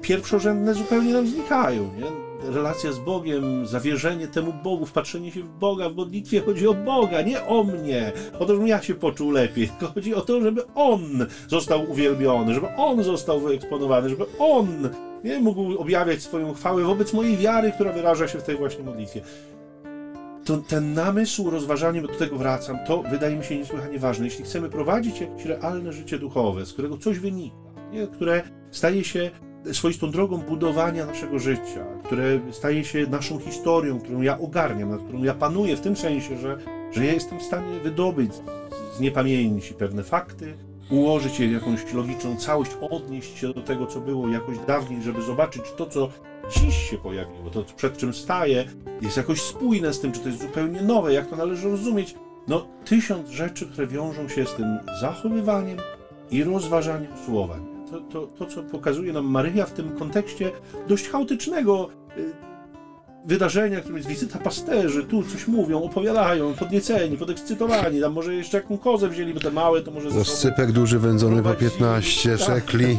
pierwszorzędne zupełnie nam znikają, nie? Relacja z Bogiem, zawierzenie temu Bogu, wpatrzenie się w Boga, w modlitwie chodzi o Boga, nie o mnie, o to, żebym ja się poczuł lepiej, tylko chodzi o to, żeby On został uwielbiony, żeby On został wyeksponowany, żeby On nie mógł objawiać swoją chwałę wobec mojej wiary, która wyraża się w tej właśnie modlitwie. To, ten namysł, rozważanie, bo do tego wracam, to wydaje mi się niesłychanie ważne. Jeśli chcemy prowadzić jakieś realne życie duchowe, z którego coś wynika, nie? które staje się swoistą drogą budowania naszego życia, które staje się naszą historią, którą ja ogarniam, nad którą ja panuję, w tym sensie, że, że ja jestem w stanie wydobyć z niepamięci pewne fakty, ułożyć je w jakąś logiczną całość, odnieść się do tego, co było jakoś dawniej, żeby zobaczyć to, co dziś się pojawiło, to przed czym staje, jest jakoś spójne z tym, czy to jest zupełnie nowe, jak to należy rozumieć. No, tysiąc rzeczy, które wiążą się z tym zachowywaniem i rozważaniem słowa. To, to, to co pokazuje nam Maryja w tym kontekście dość chaotycznego y, wydarzenia, którym jest wizyta pasterzy, tu coś mówią, opowiadają, podnieceni, podekscytowani, tam może jeszcze jakąś kozę wzięli, bo te małe to może... Zascypek duży wędzony po 15 szekli.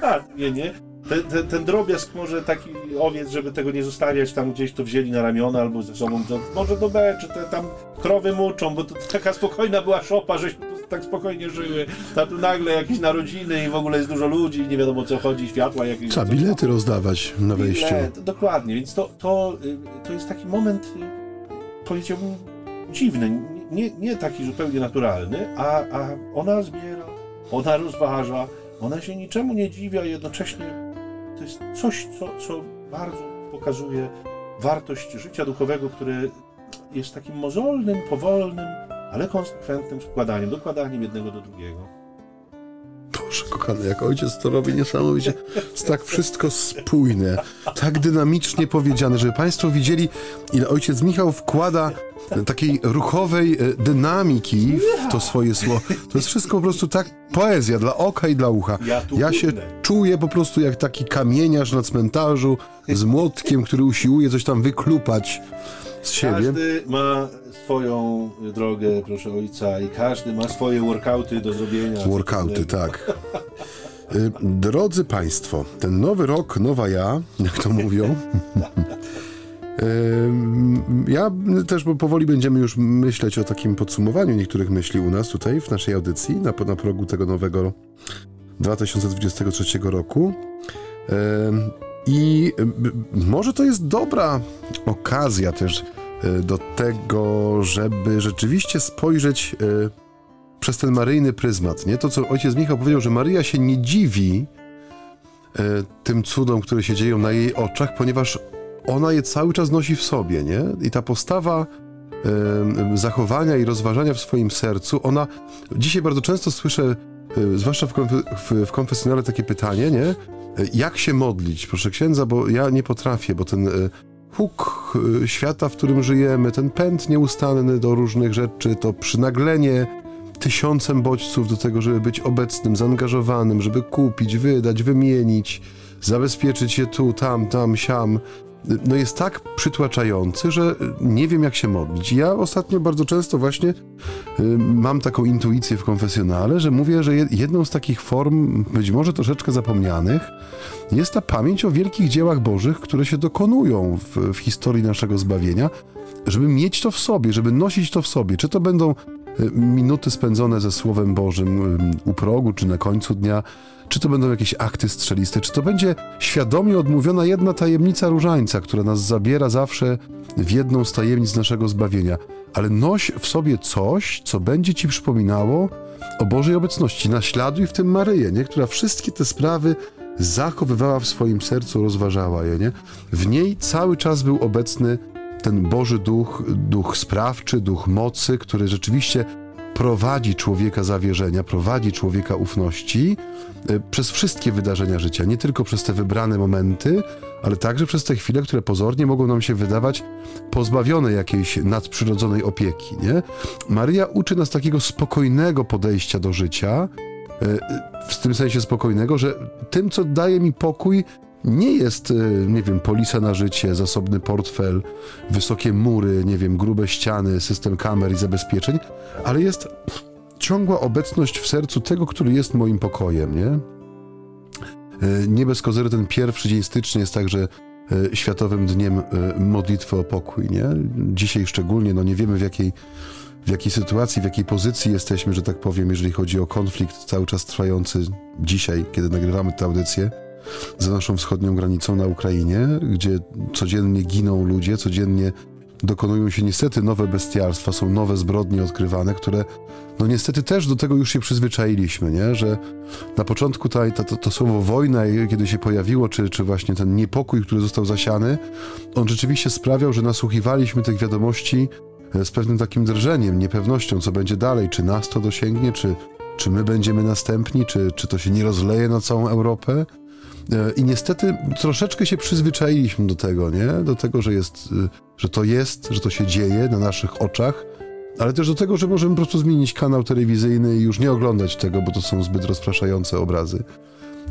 Tak, nie, nie. Ten, ten, ten, drobiazg może taki owiec, żeby tego nie zostawiać tam gdzieś, to wzięli na ramiona albo ze sobą, to może do B, czy te tam krowy muczą, bo to taka spokojna była szopa, żeśmy tak spokojnie żyły. Tam nagle jakieś narodziny i w ogóle jest dużo ludzi, nie wiadomo co chodzi, światła jakieś. Trzeba bilety rozdawać na wejściu. Bilet, dokładnie, więc to, to, y, to jest taki moment, y, powiedziałbym, dziwny, nie, nie taki zupełnie naturalny, a, a ona zbiera, ona rozważa, ona się niczemu nie dziwi, a jednocześnie to jest coś, co, co bardzo pokazuje wartość życia duchowego, które jest takim mozolnym, powolnym, ale konsekwentnym składaniem, dokładaniem jednego do drugiego. Boże, kochany, jak ojciec to robi niesamowicie. Jest tak wszystko spójne, tak dynamicznie powiedziane, żeby Państwo widzieli, ile ojciec Michał wkłada takiej ruchowej e, dynamiki w to swoje słowo. To jest wszystko po prostu tak poezja dla oka i dla ucha. Ja się czuję po prostu jak taki kamieniarz na cmentarzu z młotkiem, który usiłuje coś tam wyklupać z siebie. Każdy ma swoją drogę, proszę ojca, i każdy ma swoje workouty do zrobienia. Workouty, tak. Y, drodzy Państwo, ten nowy rok, nowa ja, jak to mówią. Ja też, bo powoli będziemy już myśleć o takim podsumowaniu niektórych myśli u nas tutaj w naszej audycji na, na progu tego nowego 2023 roku. I może to jest dobra okazja też do tego, żeby rzeczywiście spojrzeć e, przez ten maryjny pryzmat. Nie? To, co ojciec Michał powiedział, że Maryja się nie dziwi e, tym cudom, które się dzieją na jej oczach, ponieważ ona je cały czas nosi w sobie, nie? I ta postawa zachowania i rozważania w swoim sercu, ona... Dzisiaj bardzo często słyszę, zwłaszcza w konfesjonale takie pytanie, nie? Jak się modlić, proszę księdza, bo ja nie potrafię, bo ten huk świata, w którym żyjemy, ten pęd nieustanny do różnych rzeczy, to przynaglenie tysiącem bodźców do tego, żeby być obecnym, zaangażowanym, żeby kupić, wydać, wymienić, zabezpieczyć się tu, tam, tam, siam, no jest tak przytłaczający, że nie wiem jak się modlić. Ja ostatnio bardzo często właśnie y, mam taką intuicję w konfesjonale, że mówię, że jedną z takich form, być może troszeczkę zapomnianych, jest ta pamięć o wielkich dziełach Bożych, które się dokonują w, w historii naszego zbawienia, żeby mieć to w sobie, żeby nosić to w sobie. Czy to będą minuty spędzone ze Słowem Bożym u progu, czy na końcu dnia, czy to będą jakieś akty strzeliste, czy to będzie świadomie odmówiona jedna tajemnica różańca, która nas zabiera zawsze w jedną z tajemnic naszego zbawienia. Ale noś w sobie coś, co będzie ci przypominało o Bożej obecności. Naśladuj w tym Maryję, nie? która wszystkie te sprawy zachowywała w swoim sercu, rozważała je. Nie? W niej cały czas był obecny ten Boży Duch, duch sprawczy, duch mocy, który rzeczywiście prowadzi człowieka zawierzenia, prowadzi człowieka ufności e, przez wszystkie wydarzenia życia, nie tylko przez te wybrane momenty, ale także przez te chwile, które pozornie mogą nam się wydawać pozbawione jakiejś nadprzyrodzonej opieki. Nie? Maryja uczy nas takiego spokojnego podejścia do życia, e, w tym sensie spokojnego, że tym, co daje mi pokój, nie jest, e, nie wiem, polisa na życie, zasobny portfel, wysokie mury, nie wiem, grube ściany, system kamer i zabezpieczeń, ale jest ciągła obecność w sercu tego, który jest moim pokojem, nie? E, nie bez kozery ten pierwszy dzień stycznia jest także e, Światowym Dniem Modlitwy o Pokój, nie? Dzisiaj szczególnie, no nie wiemy w jakiej, w jakiej sytuacji, w jakiej pozycji jesteśmy, że tak powiem, jeżeli chodzi o konflikt cały czas trwający dzisiaj, kiedy nagrywamy tę audycję za naszą wschodnią granicą na Ukrainie, gdzie codziennie giną ludzie, codziennie dokonują się niestety nowe bestialstwa, są nowe zbrodnie odkrywane, które no niestety też do tego już się przyzwyczailiśmy, nie? że na początku ta, ta, to, to słowo wojna, kiedy się pojawiło, czy, czy właśnie ten niepokój, który został zasiany, on rzeczywiście sprawiał, że nasłuchiwaliśmy tych wiadomości e, z pewnym takim drżeniem, niepewnością, co będzie dalej, czy nas to dosięgnie, czy, czy my będziemy następni, czy, czy to się nie rozleje na całą Europę. I niestety troszeczkę się przyzwyczailiśmy do tego, nie? Do tego, że jest, y, że to jest, że to się dzieje na naszych oczach, ale też do tego, że możemy po prostu zmienić kanał telewizyjny i już nie oglądać tego, bo to są zbyt rozpraszające obrazy.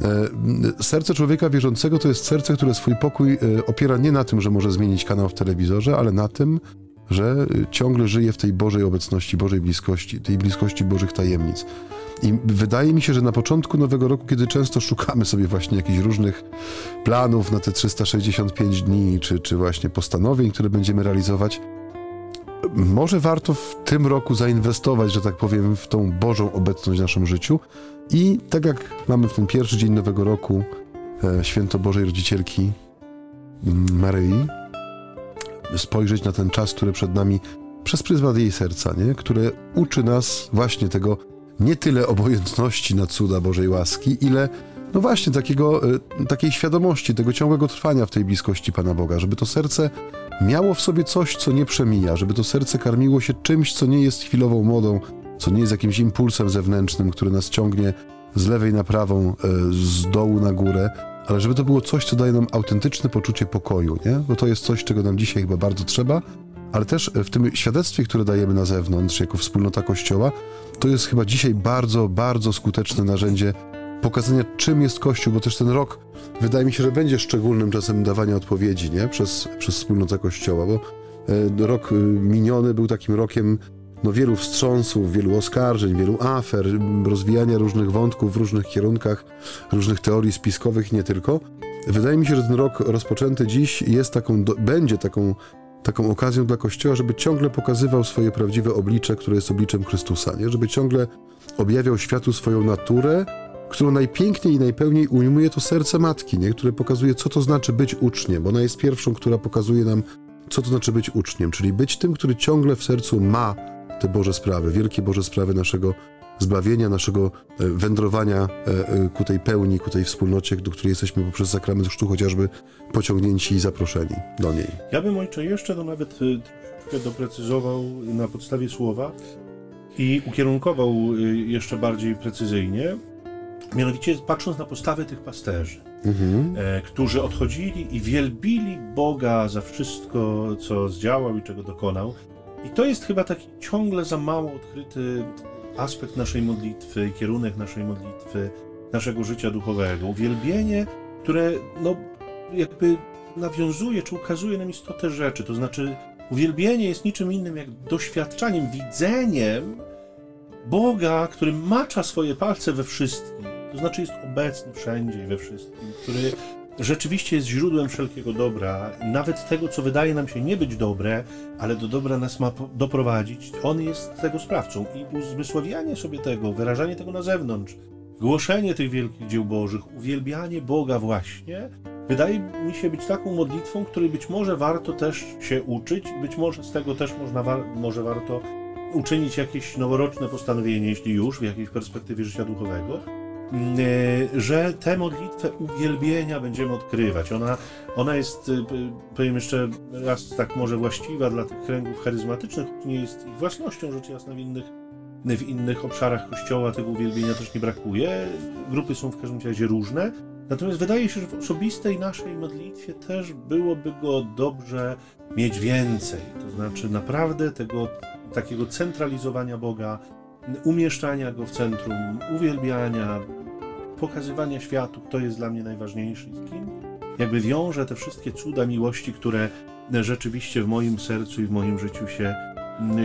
E, serce człowieka wierzącego to jest serce, które swój pokój e, opiera nie na tym, że może zmienić kanał w telewizorze, ale na tym, że ciągle żyje w tej Bożej obecności, Bożej bliskości, tej bliskości Bożych tajemnic. I wydaje mi się, że na początku nowego roku, kiedy często szukamy sobie właśnie jakichś różnych planów na te 365 dni, czy, czy właśnie postanowień, które będziemy realizować, może warto w tym roku zainwestować, że tak powiem, w tą Bożą obecność w naszym życiu i tak jak mamy w ten pierwszy dzień nowego roku e, święto Bożej Rodzicielki Maryi, spojrzeć na ten czas, który przed nami przez pryzmat jej serca, nie? które uczy nas właśnie tego nie tyle obojętności na cuda Bożej łaski, ile no właśnie takiego, e, takiej świadomości, tego ciągłego trwania w tej bliskości Pana Boga, żeby to serce miało w sobie coś, co nie przemija, żeby to serce karmiło się czymś, co nie jest chwilową modą, co nie jest jakimś impulsem zewnętrznym, który nas ciągnie z lewej na prawą, e, z dołu na górę, ale żeby to było coś, co daje nam autentyczne poczucie pokoju, nie? Bo to jest coś, czego nam dzisiaj chyba bardzo trzeba, ale też w tym świadectwie, które dajemy na zewnątrz, jako wspólnota Kościoła, to jest chyba dzisiaj bardzo, bardzo skuteczne narzędzie pokazania, czym jest Kościół, bo też ten rok wydaje mi się, że będzie szczególnym czasem dawania odpowiedzi nie? Przez, przez wspólnotę Kościoła, bo e, rok e, miniony był takim rokiem no, wielu wstrząsów, wielu oskarżeń, wielu afer, rozwijania różnych wątków w różnych kierunkach, różnych teorii spiskowych i nie tylko. Wydaje mi się, że ten rok rozpoczęty dziś jest taką, do, będzie taką taką okazją dla Kościoła, żeby ciągle pokazywał swoje prawdziwe oblicze, które jest obliczem Chrystusa, nie? żeby ciągle objawiał światu swoją naturę, którą najpiękniej i najpełniej ujmuje to serce matki, nie? które pokazuje, co to znaczy być uczniem, bo ona jest pierwszą, która pokazuje nam, co to znaczy być uczniem, czyli być tym, który ciągle w sercu ma te Boże sprawy, wielkie Boże sprawy naszego zbawienia, naszego e, wędrowania e, e, ku tej pełni, ku tej wspólnocie, do której jesteśmy poprzez sakrament chrztu chociażby pociągnięci i zaproszeni do niej. Ja bym, ojcze, jeszcze to nawet troszeczkę doprecyzował na podstawie słowa i ukierunkował jeszcze bardziej precyzyjnie, mianowicie patrząc na postawę tych pasterzy, mhm. którzy odchodzili i wielbili Boga za wszystko, co zdziałał i czego dokonał. I to jest chyba taki ciągle za mało odkryty aspekt naszej modlitwy, kierunek naszej modlitwy, naszego życia duchowego. Uwielbienie, które no, jakby nawiązuje czy ukazuje nam istotę rzeczy. To znaczy, uwielbienie jest niczym innym jak doświadczaniem, widzeniem Boga, który macza swoje palce we wszystkim. To znaczy, jest obecny wszędzie i we wszystkim, który rzeczywiście jest źródłem wszelkiego dobra, nawet tego, co wydaje nam się nie być dobre, ale do dobra nas ma doprowadzić, on jest tego sprawcą. I uzmysławianie sobie tego, wyrażanie tego na zewnątrz, głoszenie tych wielkich dzieł Bożych, uwielbianie Boga właśnie, wydaje mi się być taką modlitwą, której być może warto też się uczyć, być może z tego też można, może warto uczynić jakieś noworoczne postanowienie, jeśli już w jakiejś perspektywie życia duchowego że tę modlitwę uwielbienia będziemy odkrywać. Ona, ona jest, e, powiem jeszcze raz, tak może właściwa dla tych kręgów charyzmatycznych, nie jest ich własnością, rzecz jasna w innych, w innych obszarach Kościoła tego uwielbienia też nie brakuje. Grupy są w każdym razie różne. Natomiast wydaje się, że w osobistej naszej modlitwie też byłoby go dobrze mieć więcej. To znaczy naprawdę tego takiego centralizowania Boga, umieszczania go w centrum, uwielbiania, pokazywania światu, kto jest dla mnie najważniejszy i kim. Jakby wiąże te wszystkie cuda miłości, które rzeczywiście w moim sercu i w moim życiu się,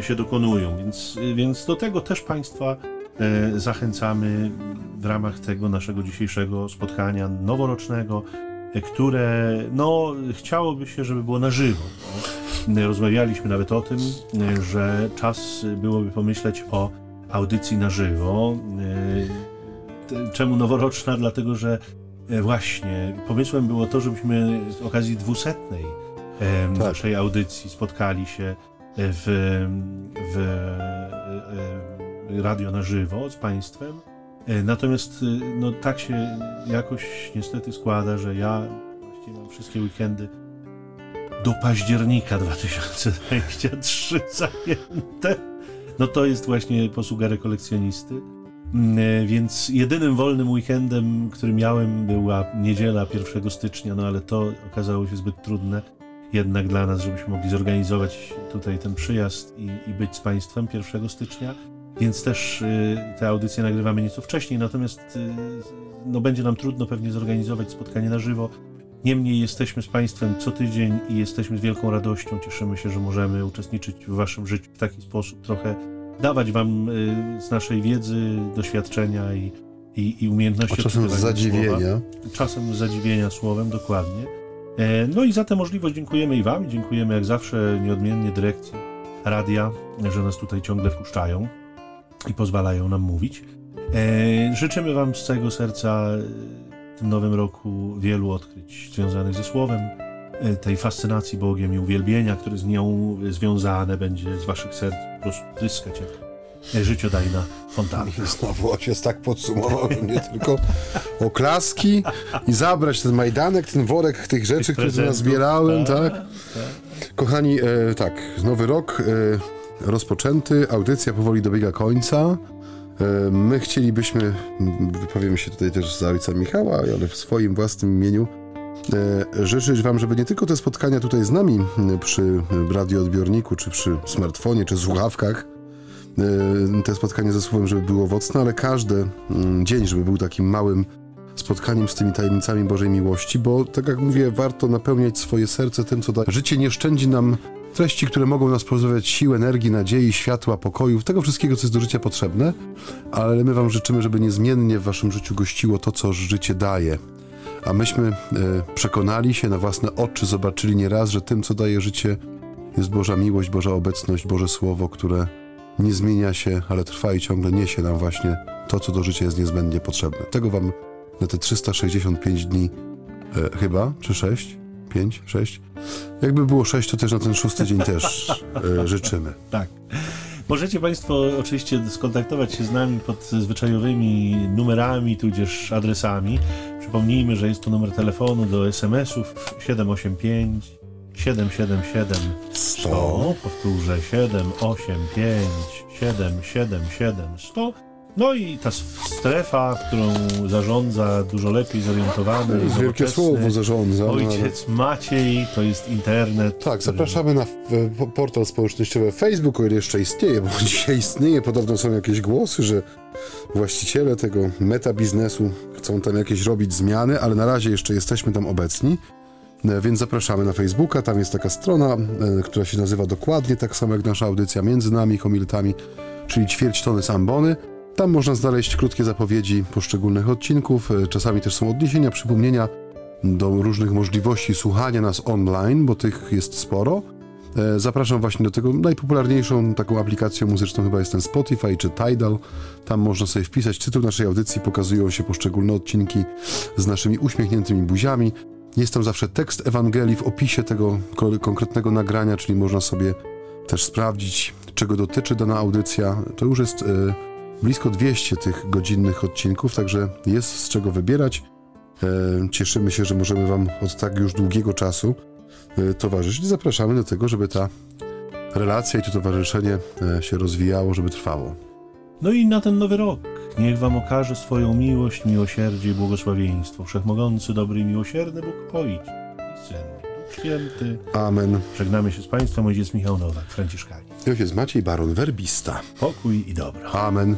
się dokonują. Więc, więc do tego też Państwa e, zachęcamy w ramach tego naszego dzisiejszego spotkania noworocznego, e, które no, chciałoby się, żeby było na żywo. Rozmawialiśmy nawet o tym, e, że czas byłoby pomyśleć o audycji na żywo. E, czemu noworoczna? Dlatego, że e, właśnie pomysłem było to, żebyśmy z okazji dwusetnej tak. naszej audycji spotkali się w, w radio na żywo z Państwem. E, natomiast no, tak się jakoś niestety składa, że ja właściwie mam wszystkie weekendy do października 2023 zajęte no to jest właśnie posługa rekolekcjonisty. Mm, e, więc jedynym wolnym weekendem, który miałem, była niedziela 1 stycznia, no ale to okazało się zbyt trudne jednak dla nas, żebyśmy mogli zorganizować tutaj ten przyjazd i, i być z Państwem 1 stycznia. Więc też y, te audycje nagrywamy nieco wcześniej, natomiast y, no, będzie nam trudno pewnie zorganizować spotkanie na żywo. Niemniej jesteśmy z Państwem co tydzień i jesteśmy z wielką radością. Cieszymy się, że możemy uczestniczyć w Waszym życiu w taki sposób, trochę dawać Wam y, z naszej wiedzy, doświadczenia i, i, i umiejętności. A czasem z zadziwienia. Słowa. Czasem z zadziwienia słowem, dokładnie. E, no i za tę możliwość dziękujemy i Wam, dziękujemy jak zawsze nieodmiennie dyrekcji radia, że nas tutaj ciągle wpuszczają i pozwalają nam mówić. E, życzymy Wam z całego serca tym nowym roku wielu odkryć związanych ze Słowem, e, tej fascynacji Bogiem i uwielbienia, które z nią związane będzie z waszych serc po prostu tryskać jak życiodajna fontanna. Znowu ojciec tak podsumował, że nie tylko oklaski i zabrać ten majdanek, ten worek tych rzeczy, które tu nazbierałem, tak? tak? Kochani, e, tak, nowy rok e, rozpoczęty, audycja powoli dobiega końca. E, my chcielibyśmy, wypowiem się tutaj też za ojca Michała, ale w swoim własnym imieniu, e, życzyć Wam, żeby nie tylko te spotkania tutaj z nami przy radioodbiorniku, czy przy smartfonie, czy słuchawkach, e, te spotkania ze słowem, żeby było owocne, ale każdy dzień, żeby był takim małym spotkaniem z tymi tajemnicami Bożej miłości, bo tak jak mówię, warto napełniać swoje serce tym, co da. Życie nie szczędzi nam Treści, które mogą nas pozbawiać sił, energii, nadziei, światła, pokoju, tego wszystkiego, co jest do życia potrzebne, ale my Wam życzymy, żeby niezmiennie w Waszym życiu gościło to, co życie daje. A myśmy e, przekonali się na własne oczy, zobaczyli nieraz, że tym, co daje życie, jest Boża miłość, Boża obecność, Boże Słowo, które nie zmienia się, ale trwa i ciągle niesie nam właśnie to, co do życia jest niezbędnie potrzebne. Tego Wam na te 365 dni e, chyba, czy 6, 5, 6, jakby było sześć, to też na ten szósty dzień też e, życzymy. Tak. Możecie Państwo oczywiście skontaktować się z nami pod zwyczajowymi numerami, tudzież adresami. Przypomnijmy, że jest to numer telefonu do SMS-ów 785 777 100. Powtórzę 785 777 100. No i ta strefa, którą zarządza dużo lepiej zorientowany i Wielkie nowoczesny słowo zarządza. no ale- Ojciec Maciej, to jest internet. Tak, zapraszamy na portal społecznościowy Facebook, o ile jeszcze istnieje, bo dzisiaj istnieje. Podobno są jakieś głosy, że właściciele tego meta biznesu chcą tam jakieś robić zmiany, ale na razie jeszcze jesteśmy tam obecni. E, Więc zapraszamy na Facebooka, tam jest taka strona, e, która się nazywa dokładnie tak samo jak nasza audycja Między nami komiltami, czyli ćwierć tony sambony. Tam można znaleźć krótkie zapowiedzi poszczególnych odcinków, e, czasami też są odniesienia, przypomnienia do różnych możliwości słuchania nas online, bo tych jest sporo. E, Zapraszam właśnie do tego. Najpopularniejszą taką aplikacją muzyczną chyba jest ten Spotify czy Tidal. Tam można sobie wpisać tytuł naszej audycji, pokazują się poszczególne odcinki z naszymi uśmiechniętymi buziami. Jest tam zawsze tekst Ewangelii w opisie tego ko- konkretnego nagrania, czyli można sobie też sprawdzić, czego dotyczy dana audycja. To już jest e, blisko 200 tych godzinnych odcinków, także jest z czego wybierać. E, Cieszymy się, że możemy Wam od tak już długiego czasu e, towarzyszyć. Zapraszamy do tego, żeby ta relacja i to towarzyszenie e, się rozwijało, żeby trwało. No i na ten nowy rok niech wam okaże swoją miłość, miłosierdzie i błogosławieństwo. Wszechmogący, dobry i miłosierny Bóg Ojciec Święty. Amen. Żegnamy się z Państwem, ojciec Michał Nowak, Franciszkanie. Ojciec Maciej Baron Werbista. Pokój i dobro. Amen.